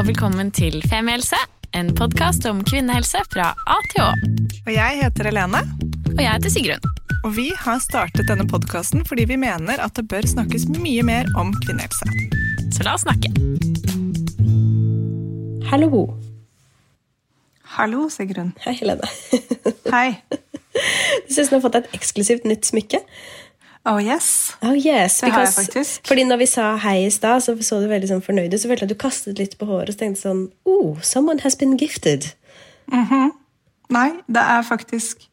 og velkommen til Femihelse, en podkast om kvinnehelse fra A til Å. Og jeg heter Helene, Og jeg heter Sigrun. og vi har startet denne podkasten fordi vi mener at det bør snakkes mye mer om kvinnehelse. Så la oss snakke. Hallo. Hallo, Sigrun. Hei, Helene. Hei. Du syns du har fått et eksklusivt nytt smykke. Oh yes. Oh yes, Det har jeg faktisk. Fordi når vi sa hei i stad, så så du veldig sånn fornøyd ut. Så følte jeg at du kastet litt på håret og tenkte sånn Oh, someone has been gifted. Nei, det er faktisk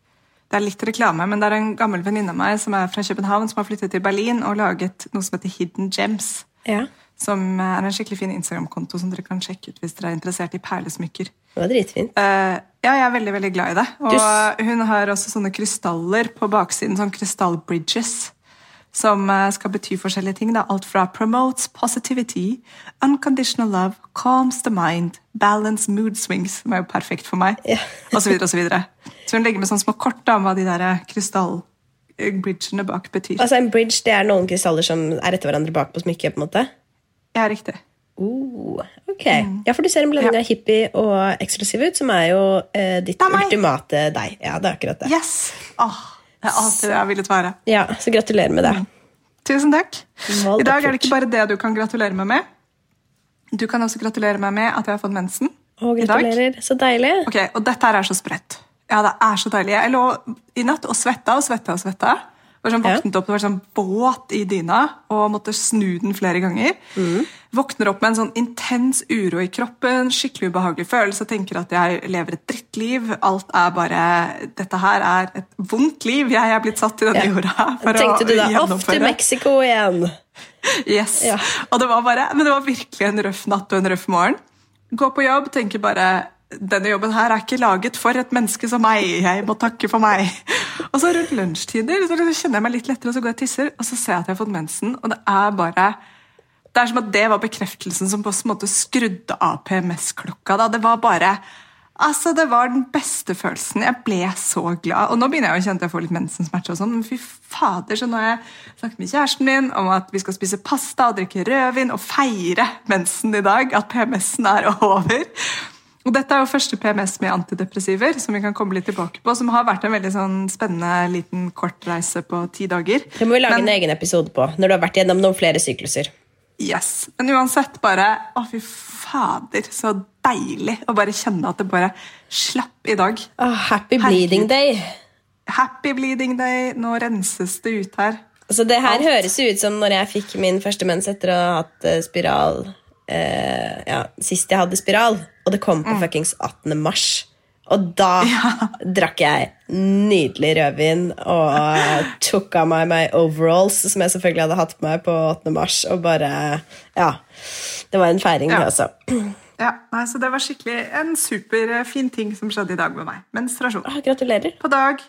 Det er litt reklame, men det er en gammel venninne av meg som er fra København, som har flyttet til Berlin og laget noe som heter Hidden Gems. Ja, Som er en skikkelig fin Instagram-konto som dere kan sjekke ut hvis dere er interessert i perlesmykker. det var dritfint. Uh, ja, jeg er veldig veldig glad i det. Og Du hun har også sånne krystaller på baksiden, sånn krystallbridges, som eh, skal bety forskjellige ting. Da. Alt fra promotes positivity, unconditional love, calms the mind, balance mood swings, som er jo perfekt for meg, Ja. og så så videre. Så hun legger med sånne små kort da, om hva de der krystallbridgene bak betyr. Altså En bridge det er noen krystaller som er etter hverandre bak på smykket. på en måte. Ja, riktig. Uh, ok. Ja, for du ser en blanding Ja. av hippie og eksklusiv ut, som er jo eh, ditt er ultimate deg. Ja, det er akkurat det. Yes! Åh, det er alltid det jeg har villet være. Ja, Så gratulerer med det. Tusen takk. I dag er det ikke bare det du kan gratulere meg med. Du kan også gratulere meg med at jeg har fått mensen. Og gratulerer. Så deilig. Ok, Og dette her er så sprøtt. Ja, det er så deilig. Jeg lå i natt og svetta og svetta og svetta. Var sånn, våknet opp, var sånn våt i dyna og måtte snu den flere ganger. Mm. Våkner opp med en sånn intens uro i kroppen, skikkelig ubehagelig følelse. Tenker at jeg lever et drittliv. Alt er bare Dette her er et vondt liv jeg er blitt satt i denne Ja. jorda for Tenkte du da off til Mexico igjen? Yes. Ja. Og det var bare, men det var virkelig en røff natt og en røff morgen. Gå på jobb, tenker bare denne jobben her er ikke laget for et menneske som meg. Jeg må takke for meg. Og så rundt lunsjtider så kjenner jeg meg litt lettere, og så går jeg og tisser, og så ser jeg at jeg har fått mensen. Og det er bare Det er som at det var bekreftelsen som på en måte skrudde av PMS-klokka. da. Det var bare Altså, Det var den beste følelsen. Jeg ble så glad. Og nå begynner jeg å kjenne at jeg får litt mensensmerter. og sånn, Men fy fader, så nå har jeg snakket med kjæresten min om at vi skal spise pasta og drikke rødvin og feire mensen i dag. At PMS-en er over. Og Dette er jo første PMS med antidepressiver, som vi kan komme litt tilbake på. Som har vært en veldig sånn spennende liten kortreise på ti dager. Det må vi lage Men- en egen episode på når du har vært gjennom noen flere sykluser. Yes. Men uansett, bare Å, fy fader, så deilig å bare kjenne at det bare slapp i dag. Oh, happy Herregud. bleeding day. Happy bleeding day. Nå renses det ut her. Altså, det her Alt. høres ut som når jeg fikk min første mens etter å ha hatt eh, spiral eh, ja, Sist jeg hadde spiral, og det kom på Mm. fuckings 18. mars. Og da drakk jeg nydelig rødvin og tok av meg my overalls, som jeg selvfølgelig hadde hatt på meg på 8. mars, og bare Ja. Det var en feiring, det Ja. også. Ja, nei, så Det var skikkelig en superfin ting som skjedde i dag med meg. Menstruasjon. Ah, gratulerer. På dag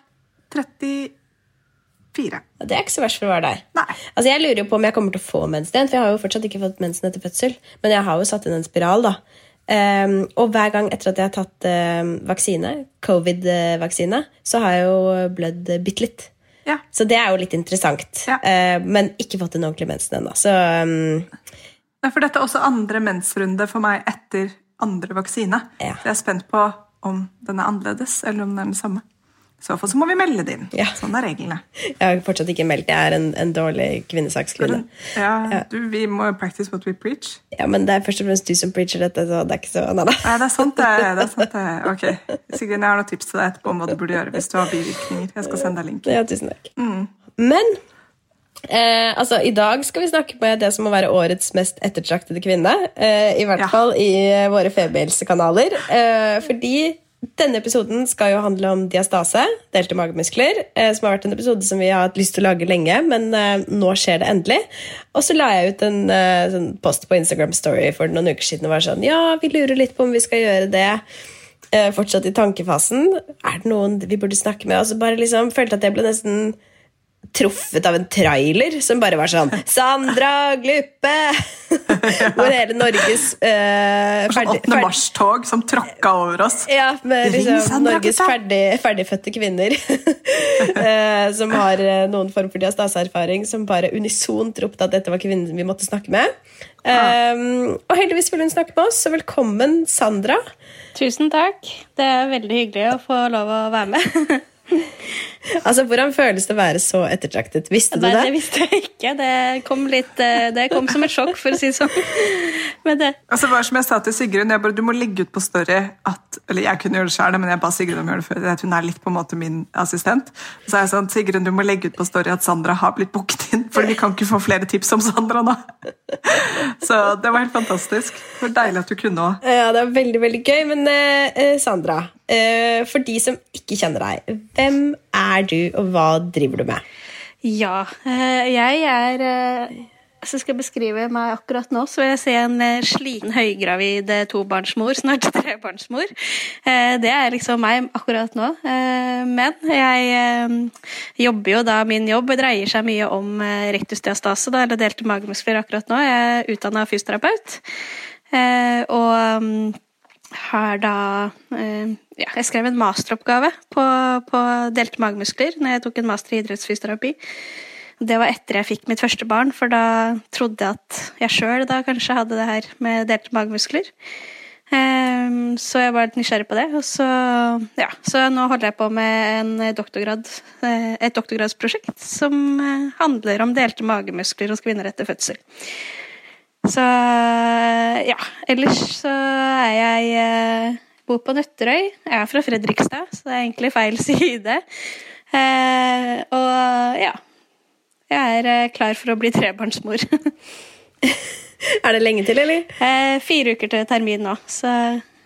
34. Det er ikke så verst for å være deg. Nei. Altså, jeg lurer jo på om jeg kommer til å få mensen igjen, for jeg har jo fortsatt ikke fått mensen etter fødsel. Men jeg har jo satt inn en spiral, da. Ehm, og hver gang etter at jeg har tatt ehm, vaksine, covid-vaksine, så har jeg jo blødd bitte litt. Ja. Så det er jo litt interessant. Ja. Uh, men ikke fått en ordentlig mensen ennå. Så Nei, For dette er også andre mensrunde for meg etter andre vaksine. Ja. Så jeg er spent på om den er annerledes, eller om den er den samme. I så fall så må vi melde det inn. Ja. Sånn er reglene. jeg har fortsatt ikke meldt. Jeg er en, en dårlig kvinnesakskvinne. Ja, Ja. Du, vi må practice what we preach. Ja, men det er først og fremst du som preacher dette, så det er ikke så nei, nei. Nei, det er sant, det. det, er sant det. Ok, Sigrid, jeg har noen tips til deg etterpå om hva du burde gjøre hvis du har bivirkninger. Jeg skal sende deg link. Ja, tusen takk. Mm. Men eh, altså, i dag skal vi snakke med det som må være årets mest ettertraktede kvinne. Eh, I hvert Ja. fall i våre feberhelsekanaler. Eh, fordi denne episoden skal jo handle om diastase, delte magemuskler, eh, som har vært en episode som vi har hatt lyst til å lage lenge, men eh, nå skjer det endelig. Og så la jeg ut en eh, sånn post på Instagram Story for noen uker siden og var sånn Ja, vi lurer litt på om vi skal gjøre det. Fortsatt i tankefasen. Er det noen vi burde snakke med? Og så bare liksom følte at jeg ble nesten truffet av en trailer som bare var sånn Sandra Glippe! Hvor hele Norges eh, Sånn 8. mars-tog som tråkka over oss. Ja, med Ring liksom, Sandra Norges ferdig, ferdigfødte kvinner uh, som har uh, noen form for diastaseerfaring, som bare unisont ropte at dette var kvinnen vi måtte snakke med. Um, og heldigvis ville hun snakke med oss, så velkommen, Sandra. Tusen takk. Det er veldig hyggelig å få lov å være med. Altså, Hvordan føles det å være så ettertraktet? Visste du Nei, det det? visste jeg ikke. Det kom, litt, eh, det kom som et sjokk, for å si det sånn. Men det, Altså, bare som jeg sa til Sigrun, jeg bare, Du må legge ut på Story at Eller jeg kunne gjøre det selv, men jeg ba Sigrun om å gjøre det før. Hun er litt på en måte min assistent. Så er jeg sånn, Sigrun, du må legge ut på Story at Sandra har blitt booket inn. For vi kan ikke få flere tips om Sandra nå. Så det var helt fantastisk. Det var deilig at du kunne òg. Ja, det var veldig, veldig gøy. Men eh, eh, Sandra, for de som ikke kjenner deg, hvem er du, og hva driver du med? ja. eh, Jeg er eh, Hvis jeg skal beskrive meg akkurat nå, så vil jeg si en eh, sliten, høygravid eh, tobarnsmor, snart trebarnsmor. Eh, Det er liksom meg akkurat nå. Eh, Men jeg eh, jobber jo da Min jobb dreier seg mye om eh, rektusdiastase, da, eller delte magemuskler akkurat nå. Jeg er utdanna fysioterapeut. Eh, Og mm, har da eh, ja, Jeg skrev en masteroppgave på, på delte magemuskler når jeg tok en master i idrettsfysioterapi. Det var etter jeg fikk mitt første barn, for da trodde jeg at jeg sjøl kanskje hadde det her med delte magemuskler. Ehm, så jeg var litt nysgjerrig på det. Og så, ja, så nå holder jeg på med doktorgrad, eh, et doktorgradsprosjekt som eh, handler om delte magemuskler hos kvinner etter fødsel. Så ja. Ellers så er jeg eh, Bor på Nøtterøy. Jeg er fra Fredrikstad, så det er egentlig feil side. Eh, og ja. Jeg er eh, klar for å bli trebarnsmor. Er det lenge til, eller? eh, fire uker til termin nå, så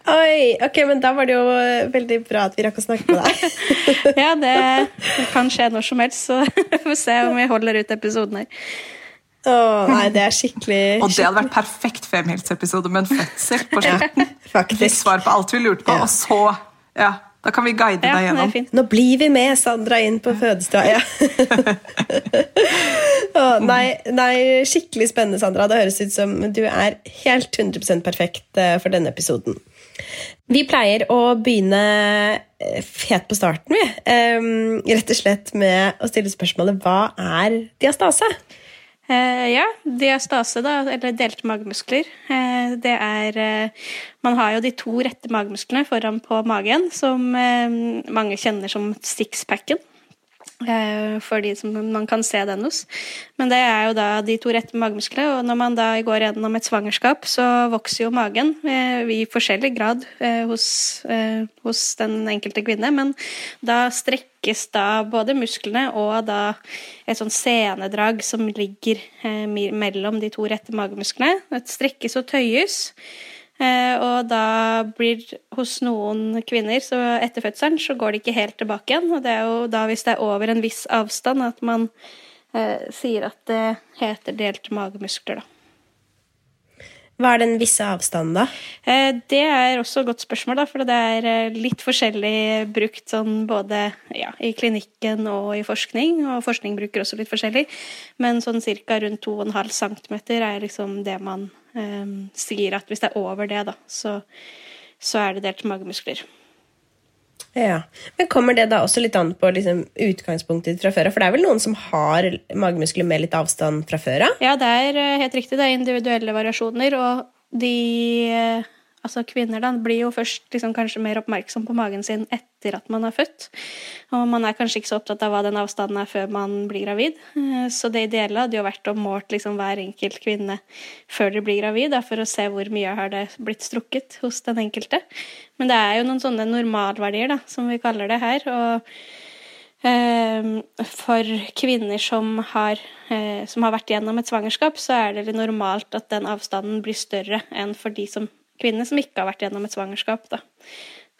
Oi, ok, men Da var det jo eh, veldig bra at vi rakk å snakke med deg. ja, det, det kan skje når som helst, så vi får se om vi holder ut episoden her. Åh, nei, det er skikkelig Og det hadde vært perfekt femhilsepisode med en fødsel på slutten. Fikk Faktisk. svar på alt vi lurte på, Ja. og så ja, Da kan vi guide Ja, deg gjennom. Nå blir vi med Sandra inn på fødestua. Ja. Åh, nei, nei, skikkelig spennende, Sandra. Det høres ut som du er helt 100% perfekt eh, for denne episoden. Vi pleier å begynne helt fet på starten, vi. Um, rett og slett med å stille spørsmålet hva er diastase? Eh, ja, diastase, da, eller delte magemuskler. Eh, det er eh, Man har jo de to rette magemusklene foran på magen, som mange kjenner som sixpacken. For de som man kan se den hos. Men det er jo da de to rette magemusklene, og når man da går gjennom et svangerskap, så vokser jo magen i forskjellig grad hos, hos den enkelte kvinne, men da strekkes da både musklene og da et sånn senedrag som ligger eh, mellom de to rette magemusklene. Det strekkes og tøyes. Eh, og da blir hos noen kvinner så etter fødselen så går det ikke helt tilbake igjen. Og det er jo da hvis det er over en viss avstand at man eh, sier at det heter delte magemuskler, da. Hva er den visse avstanden, da? Eh, Det er også et godt spørsmål, da, for det er eh, litt forskjellig brukt sånn både ja, i klinikken og i forskning, og forskning bruker også litt forskjellig, men sånn cirka rundt 2,5 cm er liksom det man eh, sier at hvis det er over det, da, så, så er det delt magemuskler. Ja, Men kommer det da også litt an på liksom, utgangspunktet fra før av? For det er vel noen som har magemuskler med litt avstand fra før av? Ja, det er eh, helt riktig. Det er individuelle variasjoner, og de eh, Altså, kvinner da, blir jo først liksom kanskje mer oppmerksom på magen sin etter at man er født. Og man er kanskje ikke så opptatt av hva den avstanden er før man blir gravid. Eh, Så det ideelle hadde jo vært å målt liksom hver enkelt kvinne før de blir gravid, da, for å se hvor mye har det blitt strukket hos den enkelte. Men det er jo noen sånne normalverdier, da, som vi kaller det her. og Eh, For kvinner som har, eh, som har vært gjennom et svangerskap, så er det normalt at den avstanden blir større enn for de som, kvinner som ikke har vært gjennom et svangerskap. Da.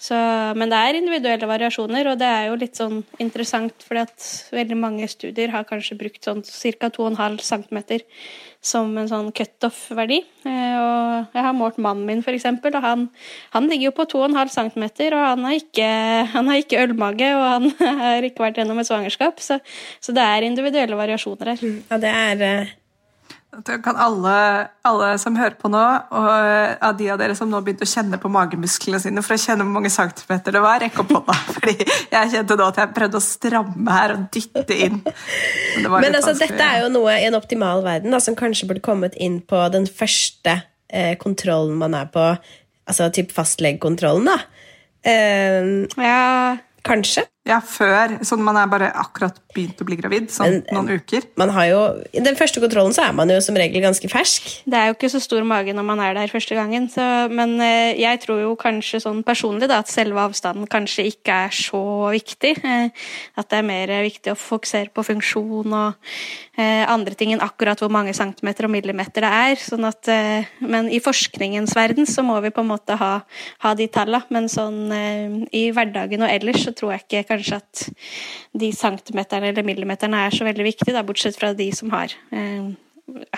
Så, men det er individuelle variasjoner, og det er jo litt sånn interessant, fordi at veldig mange studier har kanskje brukt sånn ca. 2,5 cm som en sånn cutoff-verdi. Eh, og jeg har målt mannen min, eksempel, og han, han ligger jo på 2,5 cm, og han har ikke, han har ikke ølmage, og han har ikke vært gjennom et svangerskap, så, så det er individuelle variasjoner her. Ja, det er eh, kan alle, alle som hører på nå, og av de av dere som nå begynte å kjenne på magemusklene sine for å kjenne hvor mange centimeter det var, rekke opp hånda. Fordi jeg kjente nå at jeg prøvde å stramme her og dytte inn. Men, det Men altså, dette er jo noe i en optimal verden da, som kanskje burde kommet inn på den første eh, kontrollen man er på, altså typ fastlegekontrollen, da. Eh, Ja, kanskje. Ja, før. Sånn man er bare akkurat begynt å bli gravid. Sånn Men, noen uker. Man har jo, I den første kontrollen så er man jo som regel ganske fersk. Det er jo ikke så stor mage når man er der første gangen, så, men eh, jeg tror jo kanskje sånn personlig da, at selve avstanden kanskje ikke er så viktig. Eh, at det er mer viktig å fokusere på funksjon og eh, andre ting enn akkurat hvor mange centimeter og millimeter det er. Sånn at, eh, men i forskningens verden så må vi på en måte ha, ha de tallene, men sånn eh, i hverdagen og ellers så tror jeg ikke kanskje at de centimeterne eller millimeterne er så veldig viktige, da, bortsett fra de som har eh,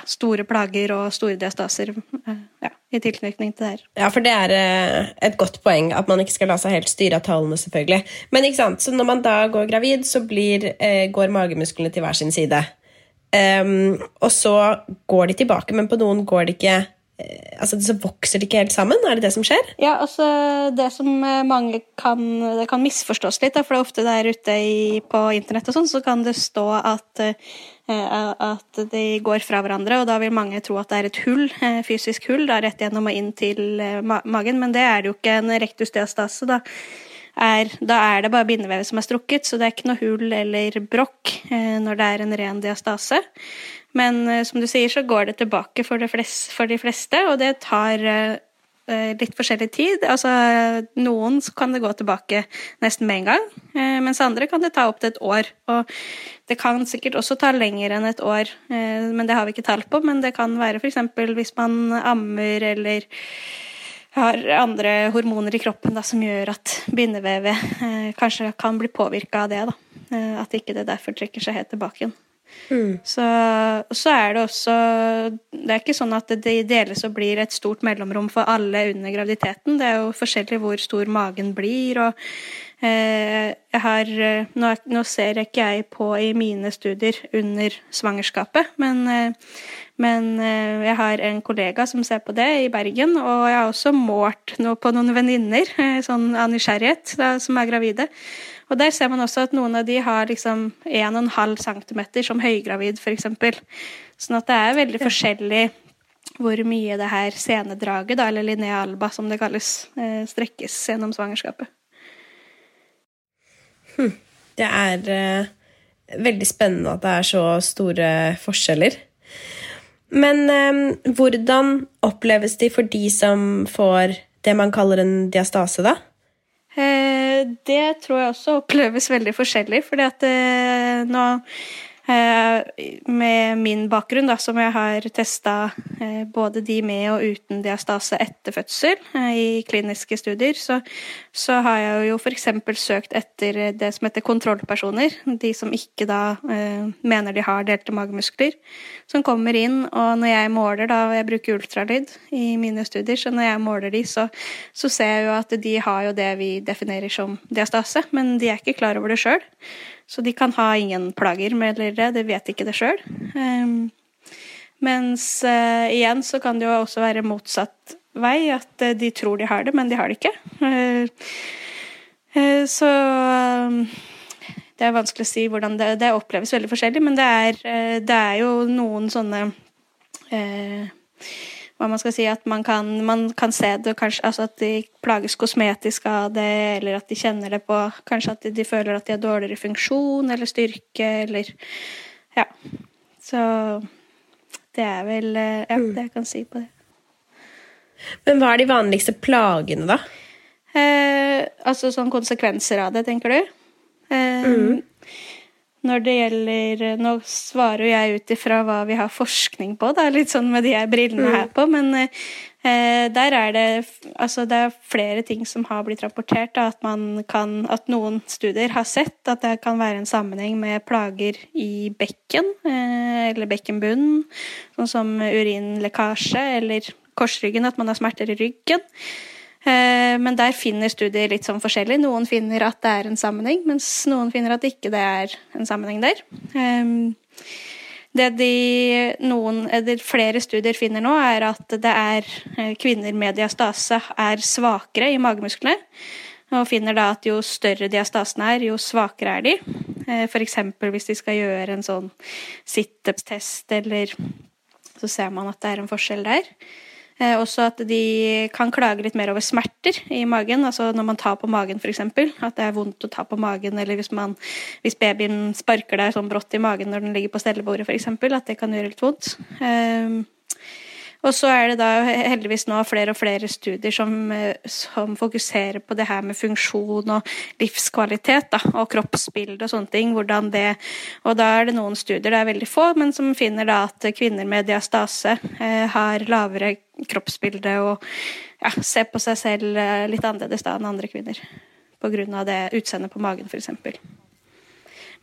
store plager og store diastaser eh, ja, i tilknytning til det her. Ja, for det er eh, et godt poeng at man ikke skal la seg helt styre av tallene, selvfølgelig. Men ikke sant, så når man da går gravid, så blir, eh, går magemusklene til hver sin side. Um, og så går de tilbake, men på noen går de ikke Altså, så vokser de ikke helt sammen? Er det det som skjer? Ja, altså det som eh, mange kan Det kan misforstås litt, da, for det er ofte der ute i, på internett og sånn, så kan det stå at eh, at de går fra hverandre, og da vil mange tro at det er et hull, eh, fysisk hull, da rett gjennom og inn til eh, ma magen, men det er det jo ikke en rektus diastase. Da er, da er det bare bindevevet som er strukket, så det er ikke noe hull eller brokk eh, når det er en ren diastase. Men eh, som du sier, så går det tilbake for, det flest, for de fleste, og det tar eh, litt forskjellig tid. Altså, noen kan det gå tilbake nesten med en gang, mens andre kan det ta opptil et år. Og det kan sikkert også ta lenger enn et år, men det har vi ikke tall på. Men det kan være f.eks. hvis man ammer eller har andre hormoner i kroppen da, som gjør at bindevevet eh, kanskje kan bli påvirka av det. Da. Eh, at ikke det derfor trekker seg helt tilbake igjen. Så, så er det også Det er ikke sånn at det deles og blir et stort mellomrom for alle under graviditeten. Det er jo forskjellig hvor stor magen blir. og eh, jeg har, eh, nå, nå ser ikke jeg på i mine studier under svangerskapet, men, eh, men eh, jeg har en kollega som ser på det i Bergen, og jeg har også målt noe på noen venninner eh, sånn av nysgjerrighet da, som er gravide. Og der ser man også at noen av de har liksom 1,5 cm som høygravid, f.eks. Sånn at det er veldig forskjellig hvor mye det her senedraget, da, eller linea alba som det kalles, eh, strekkes gjennom svangerskapet. Det er eh, veldig spennende at det er så store forskjeller. Men eh, hvordan oppleves de for de som får det man kaller en diastase, da? Eh, det tror jeg også oppleves veldig forskjellig, fordi at eh, nå Med min bakgrunn, da, som jeg har testa eh, både de med og uten diastase etter fødsel eh, i kliniske studier, så, så har jeg jo f.eks. søkt etter det som heter kontrollpersoner. De som ikke da eh, mener de har delte magemuskler. Som kommer inn, og når jeg måler, da Jeg bruker ultralyd i mine studier, så når jeg måler de, så, så ser jeg jo at de har jo det vi definerer som diastase, men de er ikke klar over det sjøl. Så de kan ha ingen plager med det, de vet ikke det sjøl. Um, mens uh, igjen så kan det jo også være motsatt vei, at uh, de tror de har det, men de har det ikke. Uh, så det er vanskelig å si hvordan det, det oppleves veldig forskjellig, men det er, det er jo noen sånne eh, hva man skal si, at man kan, man kan se det kanskje, altså at de plages kosmetisk av det, eller at de kjenner det på Kanskje at de, de føler at de har dårligere funksjon eller styrke, eller Ja. Så det er vel eh, Ja, det jeg kan si på det. Men hva er de vanligste plagene, da? Eh, altså sånn konsekvenser av det, tenker du? Eh, Når det gjelder Nå svarer jeg ut ifra hva vi har forskning på, da, litt sånn med de her brillene her på, men eh, der er det Altså det er flere ting som har blitt rapportert, da, at man kan At noen studier har sett at det kan være en sammenheng med plager i bekken, eh, eller bekkenbunnen, sånn som urinlekkasje eller korsryggen, at man har smerter i ryggen. Eh, Men der finner studier litt sånn forskjellig. Noen finner at det er en sammenheng, mens noen finner at ikke det er en sammenheng der. Eh, Det de noen, eller flere studier finner nå, er at det er eh, kvinner med diastase er svakere i magemusklene. Og finner da at jo større diastasen er, jo svakere er de. Eh, F.eks. hvis de skal gjøre en sånn situps-test, eller så ser man at det er en forskjell der. Eh, også at de kan klage litt mer over smerter i magen, altså når man tar på magen f.eks. At det er vondt å ta på magen, eller hvis, man, hvis babyen sparker deg sånn brått i magen når den ligger på stellebordet f.eks., at det kan gjøre litt vondt. Eh, og så er det da heldigvis nå flere og flere studier som, eh, som fokuserer på det her med funksjon og livskvalitet da, og kroppsbilde og sånne ting. hvordan det, Og da er det noen studier, det er veldig få, men som finner da at kvinner med diastase eh, har lavere kroppsbilde og ja, ser på seg selv eh, litt annerledes da enn andre kvinner. På grunn av det utseendet på magen, f.eks.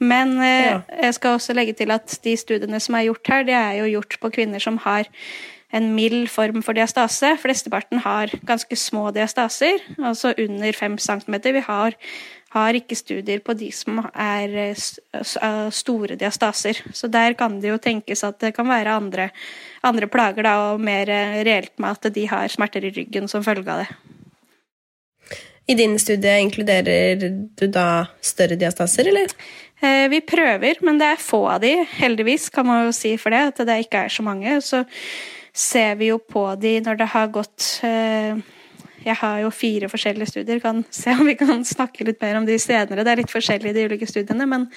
Men eh, Ja. jeg skal også legge til at de studiene som er gjort her, det er jo gjort på kvinner som har en mild form for diastase. Flesteparten har ganske små diastaser, altså under 5 cm. Vi har, har ikke studier på de som er eh, eh, store diastaser. Så der kan det jo tenkes at det kan være andre, andre plager, da, og mer eh, reelt med at de har smerter i ryggen som følge av det. I din studie inkluderer du da større diastaser, eller? Vi prøver, men det er få av de, heldigvis, kan man jo si for det, at det ikke er så mange. Så ser vi jo på de når det har gått eh, Jeg har jo fire forskjellige studier, kan se om vi kan snakke litt mer om de senere. Det er litt forskjellig i de ulike studiene, men,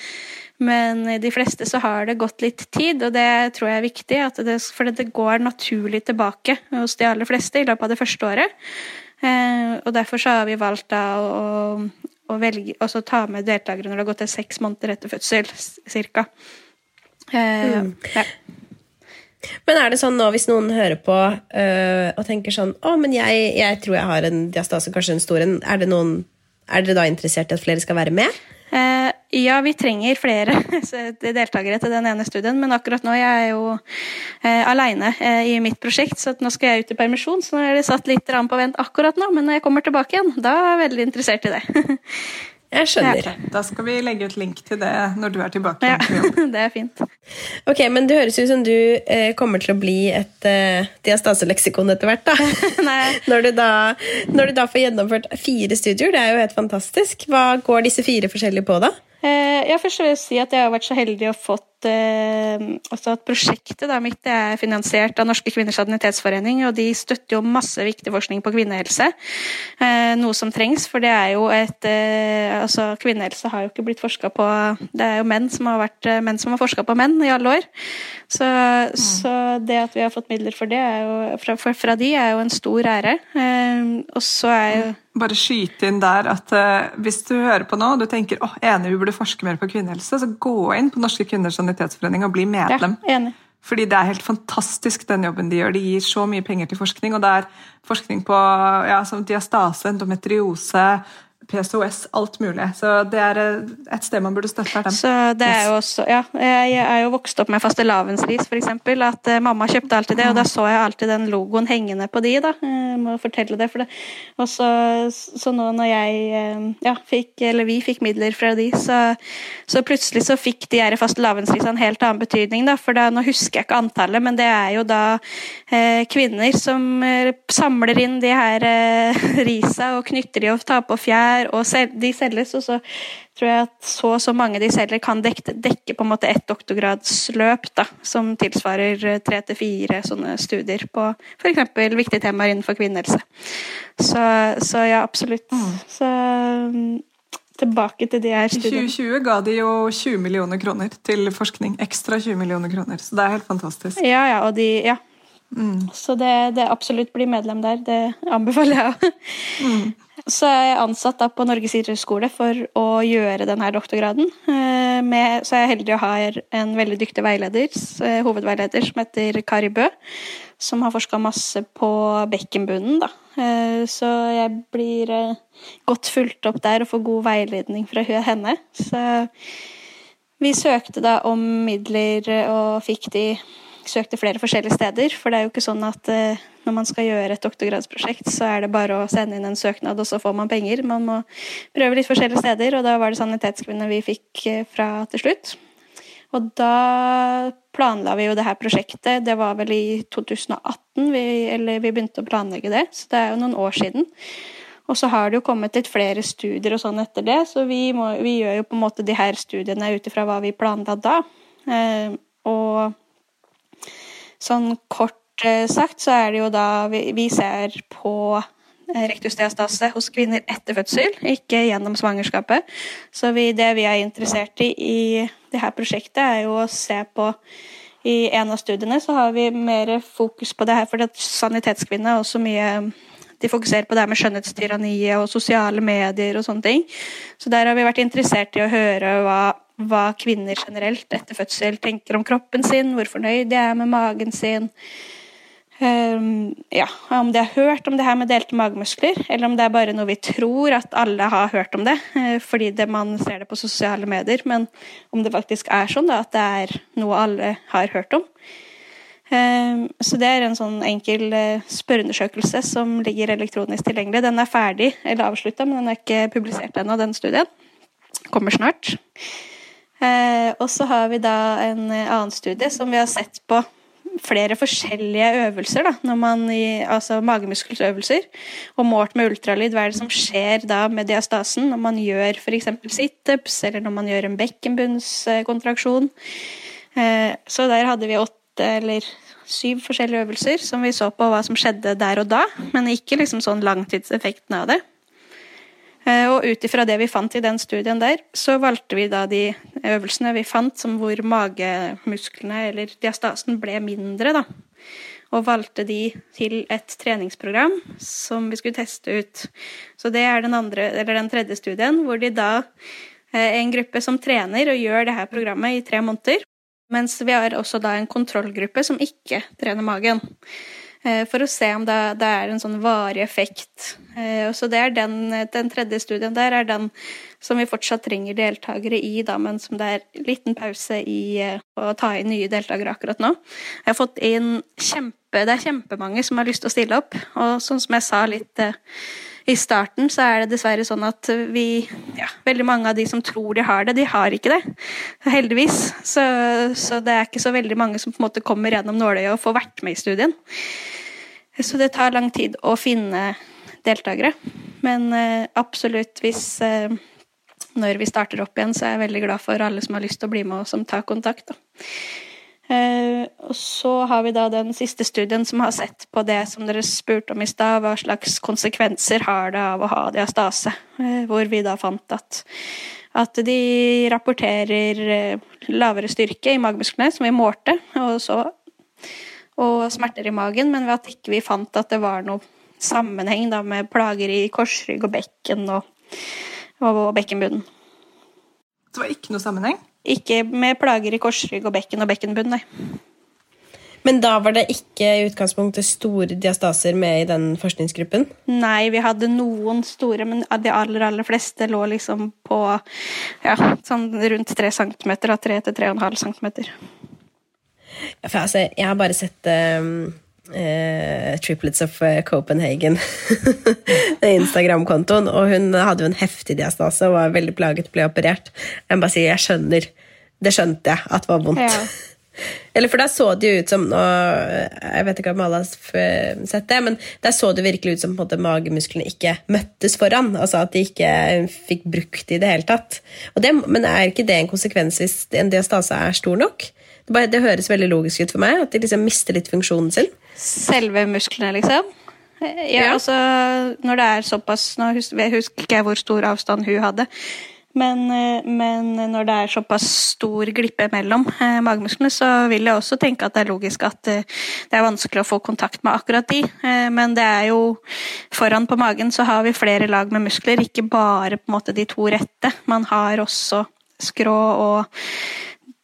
men i de fleste så har det gått litt tid, og det tror jeg er viktig, at det, for det går naturlig tilbake hos de aller fleste i løpet av det første året. Eh, og derfor så har vi valgt da å, å velge, også ta med deltakere når det har gått til seks måneder etter fødsel, cirka. Mm. ja. Men er det sånn nå hvis noen hører på øh, og tenker sånn Å, men jeg, jeg tror jeg har en diastase, kanskje en stor en. Er, noen, er dere da interessert i at flere skal være med? Eh, ja, vi trenger flere så- deltakere til den ene studien, men akkurat nå jeg er jo eh, aleine eh, i mitt prosjekt, så nå skal jeg ut i permisjon. Så nå er det satt litt på vent akkurat nå, men når jeg kommer tilbake igjen, da er jeg veldig interessert i det. Jeg skjønner. Da skal vi legge ut link til det når du er tilbake. ja, det er fint. Ok, Men det høres ut som du eh, kommer til å bli et eh, diastaseleksikon etter hvert. da. Når, du da når du da får gjennomført fire studier, det er jo helt fantastisk. Hva går disse fire forskjellige på, da? Eh, jeg først vil si at jeg har vært så heldig å fått eh, også at prosjektet mitt er finansiert av Norske kvinners sanitetsforening, og de støtter jo masse viktig forskning på kvinnehelse. Eh, noe som trengs, for det er jo et eh, altså Kvinnehelse har jo ikke blitt forska på Det er jo menn som har vært menn som har forska på menn i alle år. Så, så det at vi har fått midler for det jo, fra, fra, de, er jo en stor ære. Og så er jo Bare skyte inn der at uh, hvis du hører på nå og du tenker åh, enig vi burde forske mer på kvinnehelse, så gå inn på Norske kvinners sanitetsforening og bli medlem. Ja, enig. Fordi det er helt fantastisk den jobben de gjør. De gir så mye penger til forskning, og det er forskning på ja, som diastase, endometriose, PCOS, alt mulig. Så det er eh, et sted man burde støtte. dem. Så det er jo også, ja, jeg er jo vokst opp med fastelavnsris, eksempel. At eh, mamma kjøpte alltid det, og da så jeg alltid den logoen hengende på de, da. Jeg må fortelle det, for det. Og så, så nå når jeg, eh, ja, fikk, eller vi fikk midler fra de, så, så plutselig så fikk de her fastelavnsris en helt annen betydning, da. For da, nå husker jeg ikke antallet, men det er jo da eh, kvinner som samler inn de her eh, risa og knytter de og tar på fjær, og sel de selges, og så tror jeg at så og så mange de selger, kan dekke, dekke på en måte ett doktorgradsløp, da, som tilsvarer eh, tre til fire sånne studier på f.eks. viktige temaer innenfor kvinnehelse. Så, så ja, absolutt. Så mm, tilbake til de her I studiene. 2020 ga de jo 20 millioner kroner til forskning. Ekstra 20 millioner kroner. Så det er helt fantastisk. Ja, ja, og de Ja. Så det, det absolutt bli medlem der. Det anbefaler jeg òg. Så er jeg ansatt da på Norges idrettshøgskole for å gjøre denne doktorgraden. Eh, Med, så er jeg heldig å ha en veldig dyktig veileder, eh, hovedveileder som heter Kari Bø, som har forska masse på bekkenbunnen. Da. Eh, Så jeg blir godt fulgt opp der og får god veiledning fra henne. Så vi søkte da om midler og fikk de søkte flere forskjellige steder. For det er jo ikke sånn at eh, når man skal gjøre et doktorgradsprosjekt, så er det bare å sende inn en søknad, og så får man penger. Man må prøve litt forskjellige steder, og da var det Sanitetskvinner vi fikk eh, fra til slutt. Og da planla vi jo det her prosjektet. Det var vel i 2018 vi, eller vi begynte å planlegge det, så det er jo noen år siden. Og så har det jo kommet litt flere studier og sånn etter det, så vi, må, vi gjør jo på en måte de her studiene ut ifra hva vi planla da. Eh, og sånn kort eh, sagt så er det jo da vi, vi ser på eh, rektusdiastase hos kvinner etter fødsel, ikke gjennom svangerskapet. Så vi, det vi er interessert i i det her prosjektet, er jo å se på I en av studiene så har vi mer fokus på det her, for sanitetskvinner er også mye de fokuserer på det her med skjønnhetstyranniet og sosiale medier og sånne ting. Så der har vi vært interessert i å høre hva, hva kvinner generelt etter fødsel tenker om kroppen sin, hvor fornøyd de er med magen sin. Um, ja, om de har hørt om det her med delte magemuskler, eller om det er bare noe vi tror at alle har hørt om det, uh, fordi det, man ser det på sosiale medier, men om det faktisk er sånn da, at det er noe alle har hørt om. Um, så det er en sånn enkel eh, spørreundersøkelse som ligger elektronisk tilgjengelig. Den er ferdig eller avslutta, men den er ikke publisert ennå, den studien. Kommer snart. Ehm, og så har vi da en eh, annen studie som vi har sett på flere forskjellige øvelser, da, når man altså magemuskeløvelser, og målt med ultralyd. Hva er det som skjer da med diastasen når man gjør f.eks. situps, eller når man gjør en bekkenbunnskontraksjon? Ehm, så der hadde vi åtte eller syv forskjellige øvelser som vi så på hva som skjedde der og da, men ikke liksom sånn langtidseffekten av det. Eh, og ut ifra det vi fant i den studien der, så valgte vi da de øvelsene vi fant som hvor magemusklene eller diastasen ble mindre, da. Og valgte de til et treningsprogram som vi skulle teste ut. Så det er den, andre, den tredje studien, hvor de da er en gruppe som trener og gjør det her programmet i tre måneder. Mens vi har også da en kontrollgruppe som ikke trener magen. Eh, for å se om det, det er en sånn varig effekt. Eh, så det den, den, tredje studien der er den som vi fortsatt trenger deltakere i, da, men som det er liten pause i eh, å ta inn nye deltakere akkurat nå. Jeg har fått inn kjempe, Det er kjempemange som har lyst til å stille opp. Og sånn som jeg sa litt i starten så er det dessverre sånn at vi ja, Veldig mange av de som tror de har det, de har ikke det. Heldigvis. Så, så det er ikke så veldig mange som på en måte kommer gjennom nåløyet og får vært med i studien. Så det tar lang tid å finne deltakere. Men eh, absolutt, hvis eh, Når vi starter opp igjen, så er jeg veldig glad for alle som har lyst til å bli med og som tar kontakt. Da. Eh, og så har vi da den siste studien som har sett på det som dere spurte om i stad, hva slags konsekvenser har det av å ha diastase, eh, hvor vi da fant at, at de rapporterer eh, lavere styrke i magemusklene, som vi målte, og, så, og smerter i magen, men ved at ikke vi fant at det var noe sammenheng da, med plager i korsrygg og bekken og, og bekkenbunnen. Det var ikke noe sammenheng? Ikke med plager i korsrygg og bekken og bekkenbunn, nei. Men da var det ikke i utgangspunktet store diastaser med i den forskningsgruppen? Nei, vi hadde noen store, men de aller, aller fleste lå liksom på ja, sånn rundt 3 cm, av 3 til 3,5 cm. Ja, for altså, jeg har bare sett um eh, Triplets of eh, Copenhagen, Instagram-kontoen. Og hun hadde jo en heftig diastase og var veldig plaget, ble operert. Jeg bare sier, jeg skjønner. Det skjønte jeg at var vondt. Ja. Eller for da så det jo ut som nå, Jeg vet ikke om alle har sett det, men der så det virkelig ut som måte, magemusklene ikke møttes foran. Altså at de ikke fikk brukt det i det hele tatt. Det, men er ikke det en konsekvens hvis en diastase er stor nok? Det, bare, det høres veldig logisk ut for meg, at de liksom mister litt funksjonen sin. Selve musklene, liksom? Ja, altså Når det er såpass Nå husker jeg ikke hvor stor avstand hun hadde. Men, eh, men, når det er såpass stor glippe mellom eh, magemusklene, så vil jeg også tenke at det er logisk at eh, det er vanskelig å få kontakt med akkurat de. Eh, men det er jo Foran på magen så har vi flere lag med muskler, ikke bare på en måte de to rette. Man har også skrå og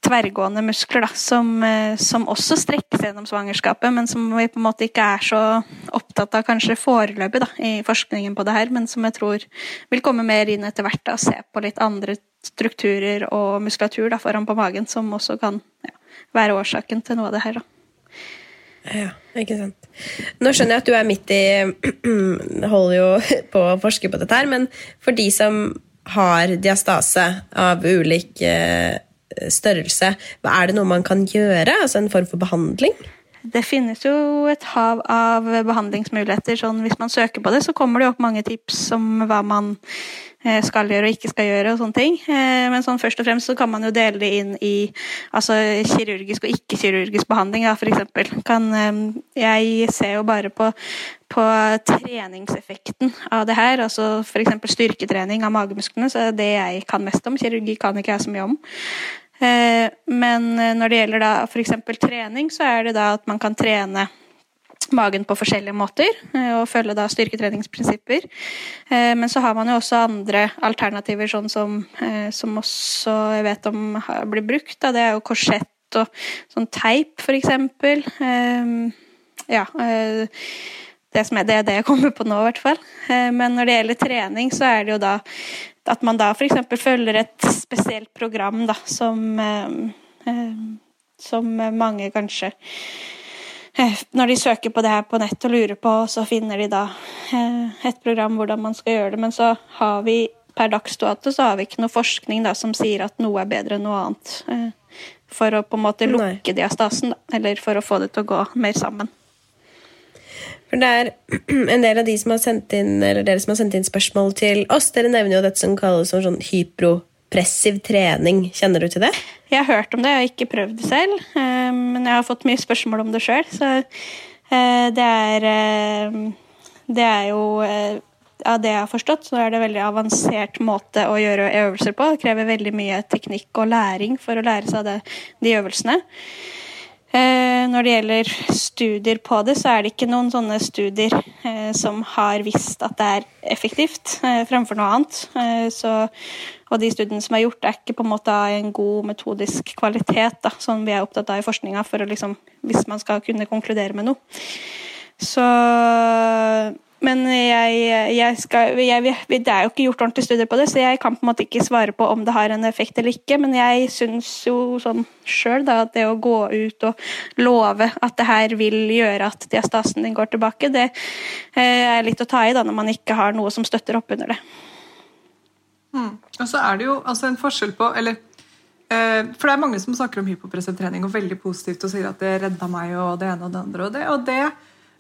tverrgående muskler da, som, eh, som, også strekkes gjennom svangerskapet, men som vi på en måte ikke er så opptatt av kanskje foreløpig da, i forskningen på det her, men som jeg tror vil komme mer inn etter hvert. da, Se på litt andre strukturer og muskulatur da, foran på magen, som også kan ja, være årsaken til noe av det her. da. Ja, ikke sant. Nå skjønner jeg at du er midt i Holder jo på å forske på dette her, men for de som har diastase av ulik eh, størrelse. Er det noe man kan gjøre? Altså en form for behandling? Det finnes jo et hav av behandlingsmuligheter. sånn Hvis man søker på det, så kommer det opp mange tips om hva man skal gjøre og ikke skal gjøre. og sånne ting. Eh, men sånn først og fremst så kan man jo dele det inn i altså, kirurgisk og ikke-kirurgisk behandling. da, for. Kan, eh, jeg ser jo bare på, på treningseffekten av det her. altså F.eks. styrketrening av magemusklene. så er det jeg kan mest om. Kirurgi kan ikke jeg så mye om. Eh, men eh, når det gjelder da f.eks. trening, så er det da at man kan trene magen på forskjellige måter, eh, og følge da styrketreningsprinsipper. Men så har man jo også andre alternativer, sånn som, som også jeg vet om blir brukt. Det er jo korsett og sånn teip, for eksempel. Ja. Det, er det, er det jeg kommer på nå, i hvert fall. Men når det gjelder trening, så er det jo da at man da f.eks. følger et spesielt program da, som, eh, eh, som mange kanskje eh, Når de søker på det her på nett og lurer på, så finner de da et program hvordan man skal gjøre det. Men så har vi per dags dato så har vi ikke noe forskning da, som sier at noe er bedre enn noe annet. For å på en måte lukke diastasen, da, eller for å få det til å gå mer sammen. For det er en del av de som har sendt inn, eller dere som har sendt inn spørsmål til oss, dere nevner jo dette som kalles sånn hypropressiv trening. Kjenner du til det? Jeg har hørt om det, jeg har ikke prøvd det selv. Eh, men jeg har fått mye spørsmål om det sjøl, så eh, det er eh, Det er jo av det jeg har forstått, så er det en veldig avansert måte å gjøre øvelser på. Det krever veldig mye teknikk og læring for å lære seg det, de øvelsene. Når det gjelder studier på det, så er det ikke noen sånne studier som har visst at det er effektivt fremfor noe annet. Så, og de studiene som er gjort, er ikke på en måte av en god metodisk kvalitet, da, som vi er opptatt av i forskninga, liksom, hvis man skal kunne konkludere med noe. Så men jeg, jeg skal, jeg, det er jo ikke gjort ordentlig studier på det, så jeg kan på en måte ikke svare på om det har en effekt eller ikke. Men jeg syns jo sånn sjøl at det å gå ut og love at det her vil gjøre at diastasen din går tilbake, det eh, er litt å ta i da når man ikke har noe som støtter opp under det. Mm. Og så er det jo altså en forskjell på eller eh, For det er mange som snakker om hypopressentrening og veldig positivt og sier at det redda meg og det ene og det andre. og det, og det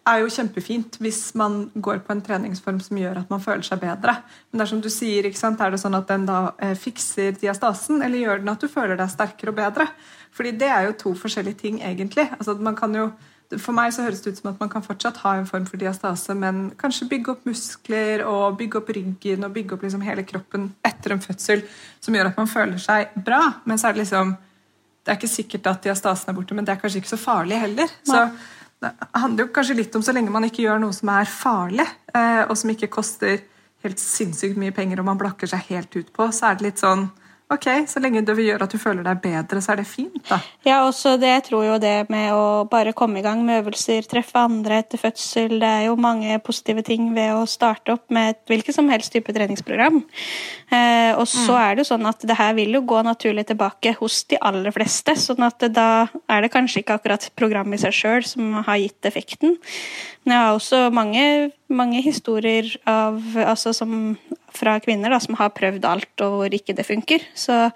er jo kjempefint hvis man går på en treningsform som gjør at man føler seg bedre. Men det er som du sier, er det sånn at den da eh, fikser diastasen, eller gjør den at du føler deg sterkere og bedre? Fordi det er jo to forskjellige ting, egentlig. Altså, man kan jo, for meg så høres det ut som at man kan fortsatt ha en form for diastase, men kanskje bygge opp muskler og bygge opp ryggen og bygge opp liksom hele kroppen etter en fødsel som gjør at man føler seg bra. Men så er det liksom Det er ikke sikkert at diastasen er borte, men det er kanskje ikke så farlig heller. Så det handler jo kanskje litt om så lenge man ikke gjør noe som er farlig, eh, og som ikke koster helt sinnssykt mye penger og man blakker seg helt ut på, så er det litt sånn Ok, Så lenge det vil gjøre at du føler deg bedre, så er det fint, da. Ja, også det jeg tror jo det med å bare komme i gang med øvelser, treffe andre etter fødsel Det er jo mange positive ting ved å starte opp med et hvilket som helst type treningsprogram. Eh, og så mm. er det jo sånn at det her vil jo gå naturlig tilbake hos de aller fleste. sånn at da er det kanskje ikke akkurat programmet i seg sjøl som har gitt effekten. Men jeg har også mange, mange historier av, altså som fra kvinner da, som har prøvd alt, og hvor ikke det funker. Så,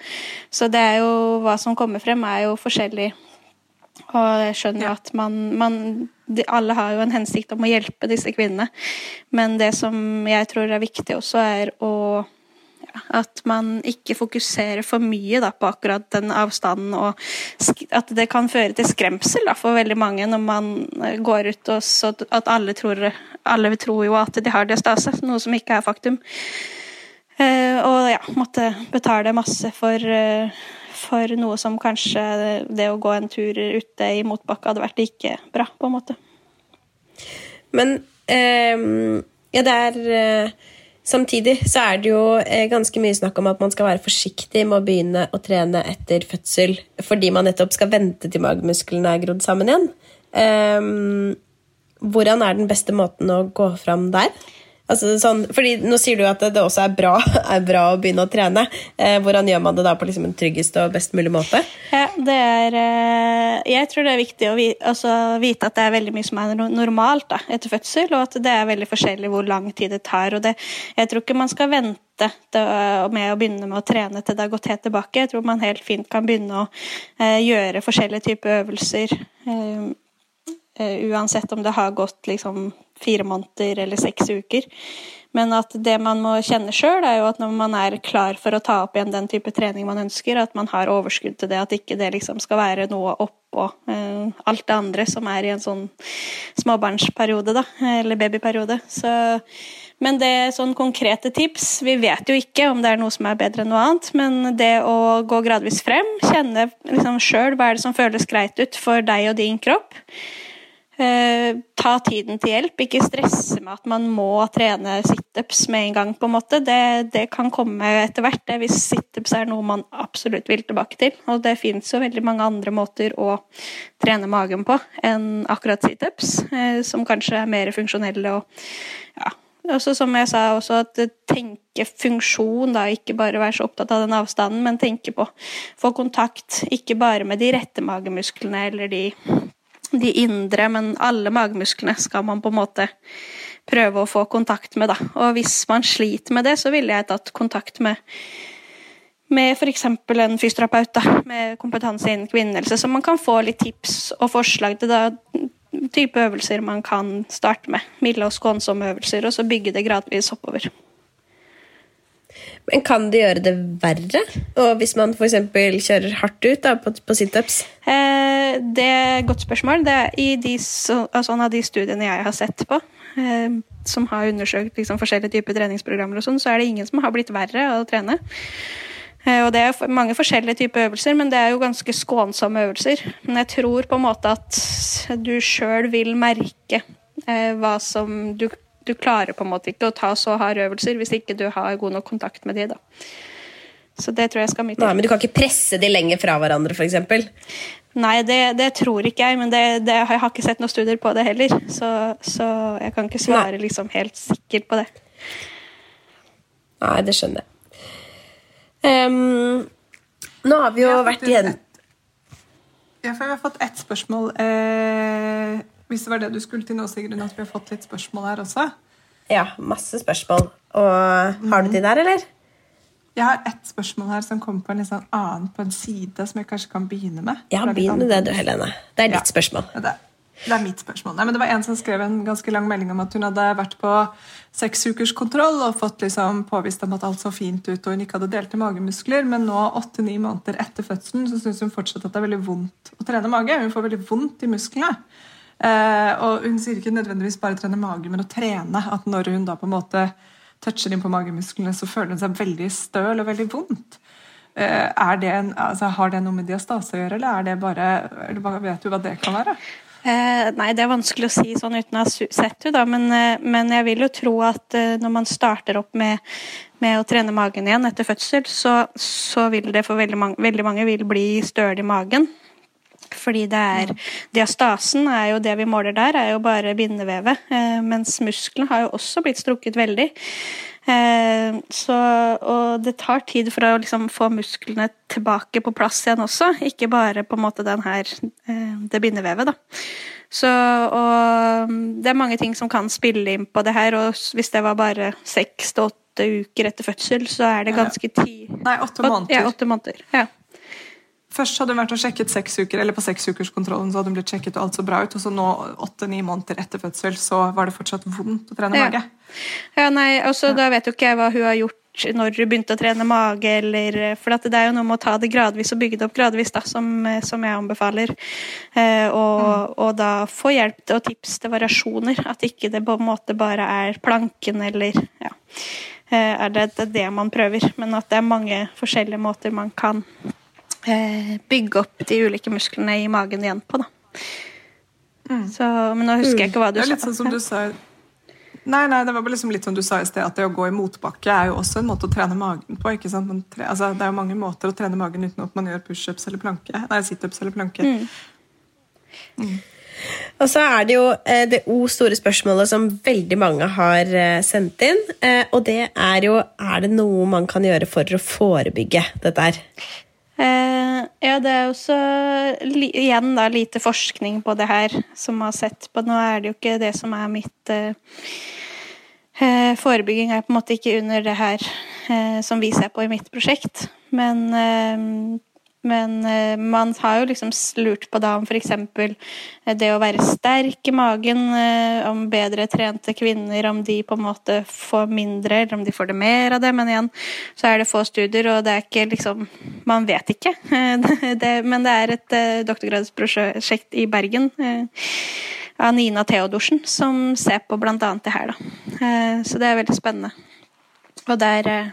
så, det er jo Hva som kommer frem, er jo forskjellig. Og jeg skjønner ja. at man, man de, Alle har jo en hensikt om å hjelpe disse kvinnene. Men det som jeg tror er viktig også, er å at man ikke fokuserer for mye da, på akkurat den avstanden, og at det kan føre til skremsel da, for veldig mange når man eh, går ut og så at alle tror Alle tror jo at de har diastase, noe som ikke er faktum. Uh, og ja, måtte betale masse for, uh, for noe som kanskje det å gå en tur ute i motbakke hadde vært like bra, på en måte. Men uh, ja, det er Samtidig så er det jo eh, ganske mye snakk om at man skal være forsiktig med å begynne å trene etter fødsel fordi man nettopp skal vente til magemusklene er grodd sammen igjen. Um, hvordan er den beste måten å gå fram der? Altså, sånn, fordi Nå sier du at det også er bra, er bra å begynne å trene. Eh, hvordan gjør man det da på liksom en tryggest og best mulig måte? Ja, det er, eh, jeg tror det er viktig å vite, altså, vite at det er veldig mye som er normalt da, etter fødsel, og at det er veldig forskjellig hvor lang tid det tar. og det, Jeg tror ikke man skal vente med å begynne med å trene til det har gått helt tilbake. Jeg tror man helt fint kan begynne å eh, gjøre forskjellige typer øvelser. Eh, uansett om det har gått liksom fire måneder eller seks uker. Men at det man må kjenne sjøl, er jo at når man er klar for å ta opp igjen den type trening man ønsker, at man har overskudd til det, at ikke det liksom skal være noe oppå eh, alt det andre som er i en sånn småbarnsperiode, da, eller babyperiode. Så, men det sånn konkrete tips Vi vet jo ikke om det er noe som er bedre enn noe annet, men det å gå gradvis frem, kjenne liksom sjøl hva er det som føles greit ut for deg og din kropp. Eh, ta tiden til hjelp, ikke stresse med at man må trene situps med en gang. på en måte. Det, det kan komme etter hvert, det, hvis situps er noe man absolutt vil tilbake til. Og det fins jo veldig mange andre måter å trene magen på enn akkurat situps, eh, som kanskje er mer funksjonelle og ja. Også som jeg sa, også at tenke funksjon, da, ikke bare være så opptatt av den avstanden, men tenke på få kontakt, ikke bare med de rette magemusklene eller de de indre, men alle magemusklene skal man på en måte prøve å få kontakt med, da. Og hvis man sliter med det, så ville jeg tatt kontakt med med f.eks. en fysioterapeut da, med kompetanse innen kvinnehelse, så man kan få litt tips og forslag til da, type øvelser man kan starte med. Milde og skånsomme øvelser, og så bygge det gradvis oppover. Men kan det gjøre det verre? Og hvis man f.eks. kjører hardt ut da, på, på situps? Eh, det er et godt spørsmål. Det er I de, så, altså, av de studiene jeg har sett på, eh, som har undersøkt liksom, forskjellige typer treningsprogrammer, og sånn, så er det ingen som har blitt verre av å trene. Eh, og Det er mange forskjellige typer øvelser, men det er jo ganske skånsomme øvelser. Men jeg tror på en måte at du sjøl vil merke eh, hva som du du klarer på en måte ikke å ta så harde øvelser hvis ikke du har god nok kontakt med de. da. Så det tror jeg skal mye til. Nei, Men du kan ikke presse de lenger fra hverandre, f.eks.? Nei, det, det, tror ikke jeg, men det, det, jeg har ikke sett noen studier på det heller. Så, så jeg kan ikke svare liksom helt sikkert på det. Nei, det skjønner jeg. Um, nå har vi jo vært igjen Ja, for vi har fått ett spørsmål. Eh, hvis det var det du skulle til nå, Sigrun, at vi har fått litt spørsmål her også? Ja, masse spørsmål. Og har du de der, eller? Jeg har ett spørsmål her som kommer på en sånn annen på en side, som jeg kanskje kan begynne med. Ja, begynn med det du, Helene. Det er ditt ja, spørsmål. Det, det, er mitt spørsmål. Nei, men det var En som skrev en ganske lang melding om at hun hadde vært på seks ukers kontroll og fått liksom påvist om at alt så fint ut og hun ikke hadde delte magemuskler, men nå åtte-ni måneder etter fødselen så syns hun fortsatt at det er veldig vondt å trene mage. Hun får veldig vondt i musklene. Eh, og hun sier ikke nødvendigvis bare trene mage, men å trene. At når hun da på en måte toucher inn på magemusklene, så føler hun seg veldig støl og veldig vondt. Eh, det en, altså, har det noe med diastase å gjøre, eller er det bare eller Vet du hva det kan være? Eh, nei, det er vanskelig å si sånn uten å ha sett det, da. Men, eh, men, jeg vil jo tro at når man starter opp med, med å trene magen igjen etter fødsel, så, så vil det for veldig mange, veldig mange vil bli støl i magen. Fordi det er Diastasen er jo det vi måler der, er jo bare bindevevet. Eh, mens musklene har jo også blitt strukket veldig. Eh, så, og det tar tid for å liksom få musklene tilbake på plass igjen også, ikke bare på en måte den her, eh, det bindevevet. da. Så, og det er mange ting som kan spille inn på det her, og hvis det var bare seks til åtte uker etter fødsel, så er det ganske ti Nei, åtte måneder. Ja, åtte måneder. Ja. Først hadde hun vært og sjekket seks uker, eller på seksukerskontrollen så hadde hun blitt sjekket, og alt så bra ut, og så nå, åtte-ni måneder etter fødsel, så var det fortsatt vondt å trene ja. mage. Ja, nei, også ja. Da vet jo ikke jeg hva hun har gjort når hun begynte å trene mage, eller For det er jo noe med å ta det gradvis og bygge det opp gradvis, da, som, som jeg anbefaler. Eh, og, mm. og, da få hjelp og tips til variasjoner. At ikke det på en måte bare er planken eller ja, eh, er det, det man prøver, men at det er mange forskjellige måter man kan bygge opp de ulike musklene i magen igjen på. da. Mm. Så, men nå husker jeg ikke hva du sa. Det er litt sånn som du sa Nei, nei, det var liksom litt som du sa i sted, at det å gå i motbakke er jo også en måte å trene magen på. ikke sant? Tre, altså, det er jo mange måter å trene magen uten at man gjør pushups eller planke. Nei, situps eller planke. Mm. Mm. Og så er det jo eh, det O store spørsmålet som veldig mange har eh, sendt inn. Eh, og det er jo er det noe man kan gjøre for å forebygge dette her? Eh, ja, det er også igjen da lite forskning på det her som har sett på. Nå er det jo ikke det som er mitt Eh, Forebygging er på en måte ikke under det her som vi ser på i mitt prosjekt, men men eh, man har jo liksom lurt på da om f.eks. det å være sterk i magen, eh, om bedre trente kvinner, om de på en måte får mindre, eller om de får det mer av det. Men igjen så er det få studier, og det er ikke liksom Man vet ikke. Det, men det er et eh, doktorgradsprosjekt i Bergen av Nina Theodorsen som ser på annet det her, da. Så det er veldig spennende. Og der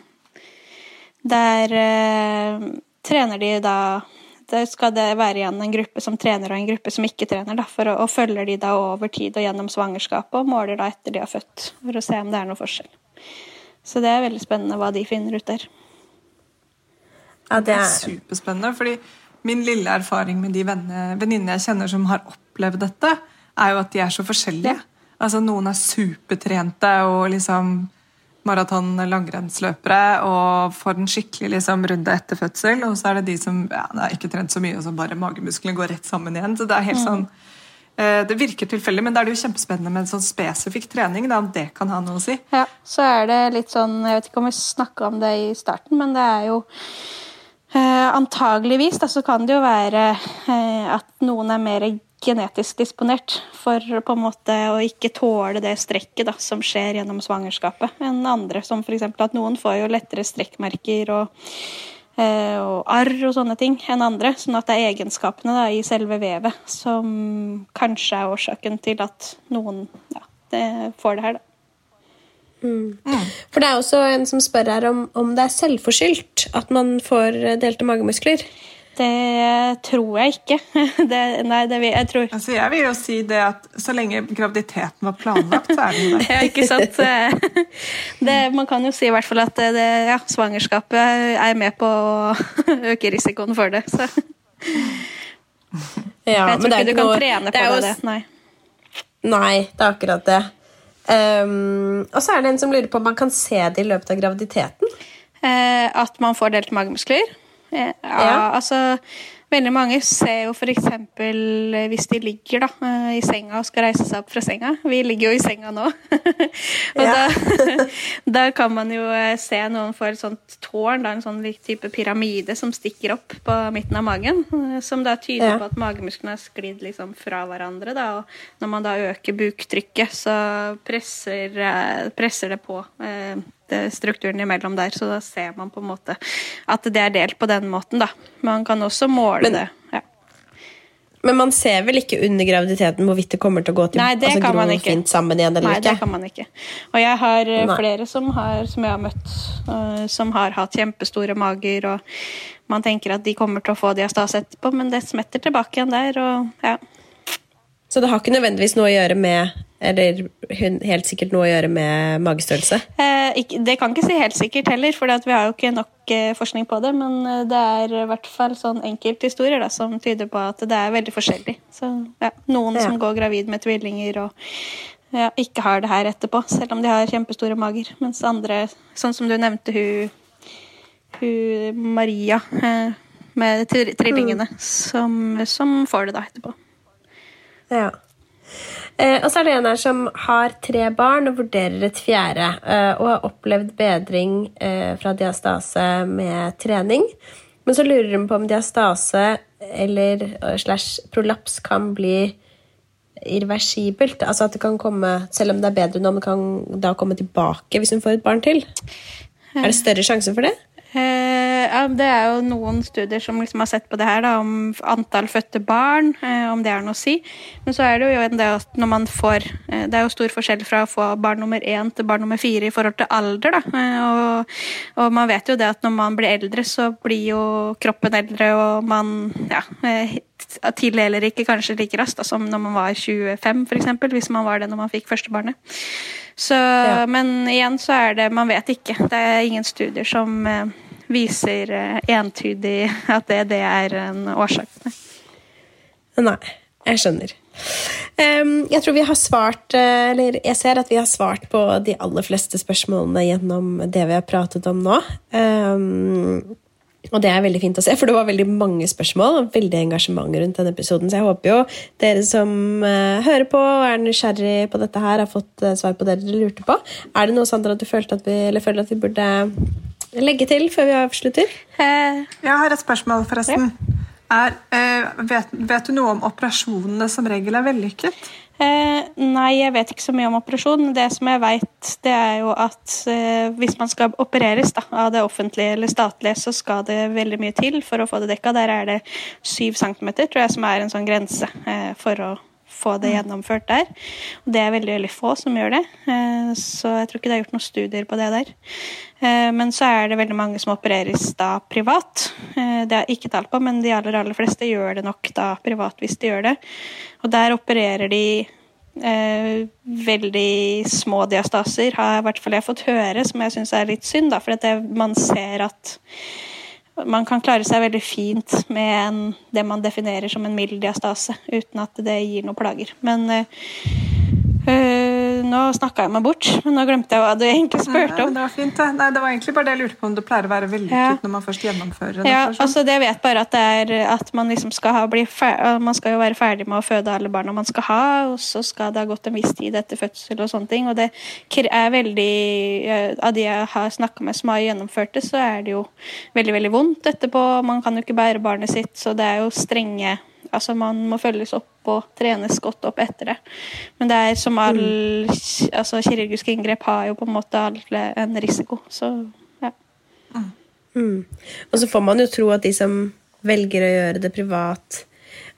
Der trener de da det skal det være igjen en gruppe som trener og en gruppe som ikke trener. Da, for å, og følger de da over tid og gjennom svangerskapet og måler da etter de har født. For å se om det er noe forskjell. Så det er veldig spennende hva de finner ut der. Ja, det er superspennende. fordi min lille erfaring med de venninnene jeg kjenner som har opplevd dette, er jo at de er så forskjellige. Ja. Altså Noen er supertrente og liksom maraton-langrennsløpere og får en skikkelig liksom, runde etter fødsel. Og så er det de som ja, har ikke trent så mye, og så bare magemusklene går rett sammen igjen. så Det er helt mm. sånn eh, det virker tilfeldig, men da er det jo kjempespennende med en sånn spesifikk trening. Da, om det kan ha noe å si. Ja, så er det litt sånn Jeg vet ikke om vi snakka om det i starten, men det er jo eh, Antageligvis da, så kan det jo være eh, at noen er mer genetisk disponert for på en måte å ikke tåle det strekket da, som skjer gjennom svangerskapet, enn andre. Som f.eks. at noen får jo lettere strekkmerker og, eh, og, arr og sånne ting enn andre. Sånn at det er egenskapene da, i selve vevet som kanskje er årsaken til at noen ja, får det her. da. Mm. Mm. For det er også en som spør her om, om det er selvforskyldt at man får delte magemuskler. Det tror jeg ikke. Det, nei, det vil, jeg tror altså, Jeg vil jo si det at så lenge graviditeten var planlagt, så er den det. ja, ikke sant. Det, man kan jo si i hvert fall at det, ja, svangerskapet er med på å øke risikoen for det. Så. Ja, jeg tror ikke du kan noe, trene på det. det. Nei. nei, det er akkurat det. Um, og så er det en som lurer på om man kan se det i løpet av graviditeten. Eh, at man får delt magemuskler. Ja, ja. altså Veldig mange ser jo f.eks. Eh, hvis de ligger da, eh, i senga og skal reise seg opp fra senga. Vi ligger jo i senga nå. og da, da, kan man jo eh, se noen får et sånt tårn, da, en sånn type pyramide som stikker opp på midten av magen. Som da tyder ja. på at magemusklene har sklidd liksom fra hverandre. Da, og når man da øker buktrykket, så presser, presser det på. Eh, strukturen imellom der, så da ser man på en måte at det er delt på den måten, da. Man kan også måle men, det. Ja. Men man ser vel ikke under graviditeten hvorvidt det kommer til å gå til Nei, det altså, kan man ikke. fint sammen igjen? eller Nei, ikke? det kan man ikke. Og jeg har eh, Nei. flere som, har, som, jeg har møtt, uh, som har hatt kjempestore mager, og man tenker at de kommer til å få diastase etterpå, men det smetter tilbake igjen der, og ja. Så det har ikke nødvendigvis noe å gjøre med eller helt sikkert noe å gjøre med magestørrelse? Eh, det kan ikke si helt sikkert heller, for vi har jo ikke nok eh, forskning på det. Men eh, det er i hvert fall sånn enkelthistorier som tyder på at det er veldig forskjellig. Så, ja, noen ja. som går gravid med tvillinger og ja, ikke har det her etterpå, selv om de har kjempestore mager. Mens andre, sånn som du nevnte, hun, hun Maria eh, med trillingene, mm. som, som får det da etterpå. Ja. Eh, og så er det en her som har tre barn og vurderer et fjerde. Eh, og har opplevd bedring eh, fra diastase med trening. Men så lurer hun på om diastase eller eh, slash prolaps kan bli irreversibelt. Altså at det kan komme, selv om det er bedre nå, men kan da komme tilbake hvis hun får et barn til. Er det større sjanse for det? Eh, det er jo noen studier som liksom har sett på det her, da, om antall fødte barn, eh, om det er noe å si. Men så er det jo en del at når man får eh, Det er jo stor forskjell fra å få barn nummer én til barn nummer fire i forhold til alder, da. Og, og, man vet jo det at når man blir eldre, så blir jo kroppen eldre, og man ja, tildeler ikke kanskje like raskt som når man var 25, f.eks., hvis man var det når man fikk første barnet. Så, ja. Men igjen så er det Man vet ikke. Det er ingen studier som eh, viser eh, entydig at det, det er en årsak. Nei, jeg skjønner. Jeg tror vi har svart eh, Eller jeg ser at vi har svart på de aller fleste spørsmålene gjennom det vi har pratet om nå. Og det er veldig fint å se, for det var veldig mange spørsmål og veldig engasjement rundt denne episoden. Så jeg håper jo dere som uh, hører på og er nysgjerrig på dette her, har fått uh, svar på det dere lurte på. Er det noe Sandra, du følte at vi, eller føler at vi burde legge til før vi avslutter? Eh, Jeg har et spørsmål, forresten. Er, eh, vet, vet du noe om operasjonene som regel er vellykket? Eh, nei, jeg vet ikke så mye om operasjon. Det som jeg vet, det er jo at eh, hvis man skal opereres da, av det offentlige eller statlige, så skal det veldig mye til for å få det dekka. Der er det syv centimeter, tror jeg, som er en sånn grense eh, for å få det gjennomført der. Og det er veldig, veldig få som gjør det, eh, så jeg tror ikke det er gjort noen studier på det der. Eh, Men så er det veldig mange som opereres da privat. Det har jeg ikke tall på, men de aller, aller fleste gjør det nok da privat hvis de gjør det. Og der opererer de eh, veldig små diastaser, har i hvert fall jeg fått høre, som jeg syns er litt synd, da, for man ser at man kan klare seg veldig fint med en, det man definerer som en mild diastase, uten at det gir noen plager. Men øh, nå snakka jeg meg bort, men nå glemte jeg hva du egentlig spurte om. om. det var fint, det. Nei, det var egentlig bare det jeg lurte på om det pleier å være vellykket Ja. når man først gjennomfører det. Ja, sånn. altså det jeg vet bare at det er at man liksom skal ha bli Man skal jo være ferdig med å føde alle barna man skal ha, og så skal det ha gått en viss tid etter fødsel og sånne ting. Og det er veldig Av de jeg har snakka med som har gjennomført det, så er det jo veldig, veldig vondt etterpå. Man kan jo ikke bære barnet sitt, så det er jo strenge Altså Man må følges opp og trenes godt opp etter det. Men det er som all altså, kirurgiske inngrep har jo på en måte alle en risiko. Så ja. Og så får man jo tro at de som velger å gjøre det privat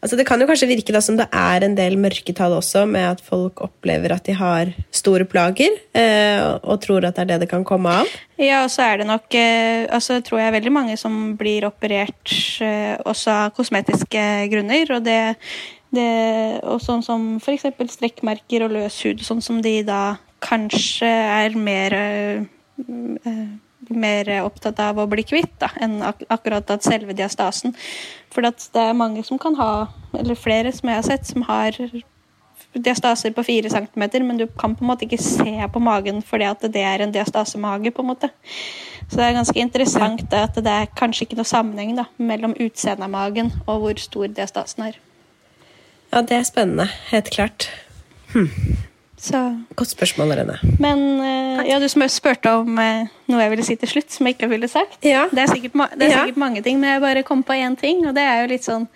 Altså Det kan jo kanskje virke da som det er en del mørketall også, med at folk opplever at de har store plager, eh, og tror at det er det det kan komme av. Ja, og så er det nok eh, altså tror jeg veldig mange som blir operert eh, også av kosmetiske grunner. Og det, det og sånn som f.eks. strekkmerker og løs hud, sånn som de da kanskje er mer eh, eh, mer opptatt av å bli kvitt da, enn ak akkurat at selve diastasen. For det er mange som kan ha, eller flere som jeg har sett, som har diastaser på fire centimeter, men du kan på en måte ikke se på magen fordi at det er en diastasemage. på en måte. Så det er ganske interessant at det er kanskje ikke noe sammenheng da, mellom utseendet av magen og hvor stor diastasen er. Ja, det er spennende. Helt klart. Så, Godt spørsmål, Rene. men uh, ja, du spurte om uh, noe jeg ville si til slutt som jeg ikke ville sagt. Ja. Det er sikkert, ma det er Ja. sikkert mange ting, men jeg bare kom på én ting, og det er jo litt sånn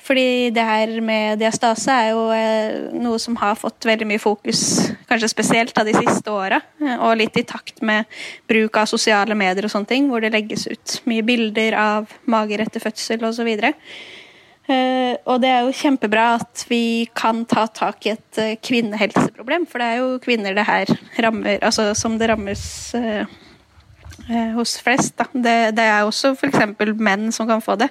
fordi det her med diastase er jo uh, noe som har fått veldig mye fokus, kanskje spesielt av de siste åra. Og litt i takt med bruk av sosiale medier og sånne ting, hvor det legges ut mye bilder av mager etter fødsel osv. Uh, og det er jo kjempebra at vi kan ta tak i et eh, kvinnehelseproblem, for det er jo kvinner det her rammer, altså som det rammes eh, eh, hos flest. Da. Det, det er også f.eks. menn som kan få det.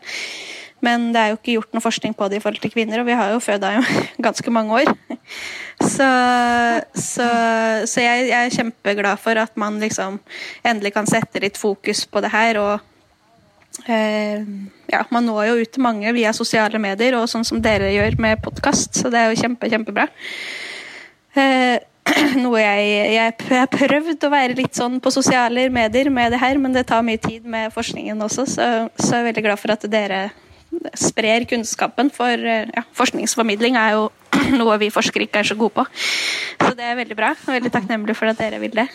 Men det er jo ikke gjort noe forskning på det i forhold til kvinner, og vi har jo føda i ganske mange år. Så, så, så jeg, jeg er kjempeglad for at man liksom endelig kan sette litt fokus på det her. og Eh, ja, man når jo ut til mange via sosiale medier, og sånn som dere gjør med podkast, så det er jo kjempe, kjempebra. Eh, noe jeg jeg har prøvd å være litt sånn på sosiale medier med det her, men det tar mye tid med forskningen også, så, så jeg er veldig glad for at dere sprer kunnskapen, for eh, ja, forskningsformidling er jo noe vi forskere ikke er så gode på. Så det er veldig bra, veldig takknemlig for at dere vil det.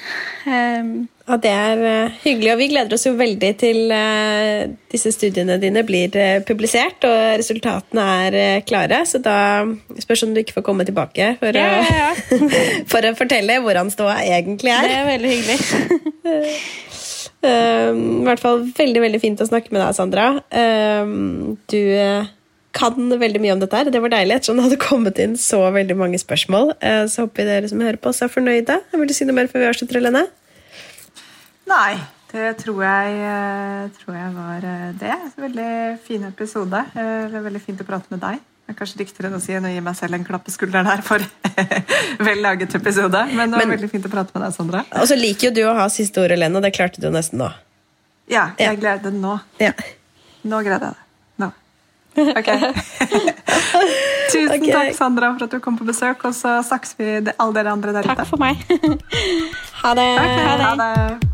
Um, Ja, Det er eh, hyggelig, og vi gleder oss jo veldig til eh, disse studiene dine blir publisert og resultatene er klare. Så da spørs om du ikke får komme tilbake for, Ja, ja, for å fortelle hvordan ståa egentlig er. det er veldig hyggelig. Eh, I hvert fall veldig veldig fint å snakke med deg, Sandra. Um, Du eh, kan veldig mye om dette her. Det var deilig ettersom det hadde kommet inn så veldig mange spørsmål. Uh, Så håper vi dere som hører på oss er fornøyde. Vil du si noe mer før vi avslutter, Helene? Nei, det tror jeg, eh, tror jeg var det. Veldig fin episode. Veldig fint å prate med deg. Det er kanskje riktigere enn å si enn å gi meg selv en klapp på skulderen her for vel laget episode. Men det var Men- veldig fint å prate med deg, Sondre. Og så liker jo du å ha siste ordet, Helene, og det klarte du nesten nå. Ja, Ja. jeg gleder meg nå. Ja. Nå greide jeg det. Nå. Ok. Tusen okay. takk, Sandra, for at du kom på besøk, og så snakkes vi alle dere andre der ute. Takk for meg. Ha det! Okay, Ha det. Ha det.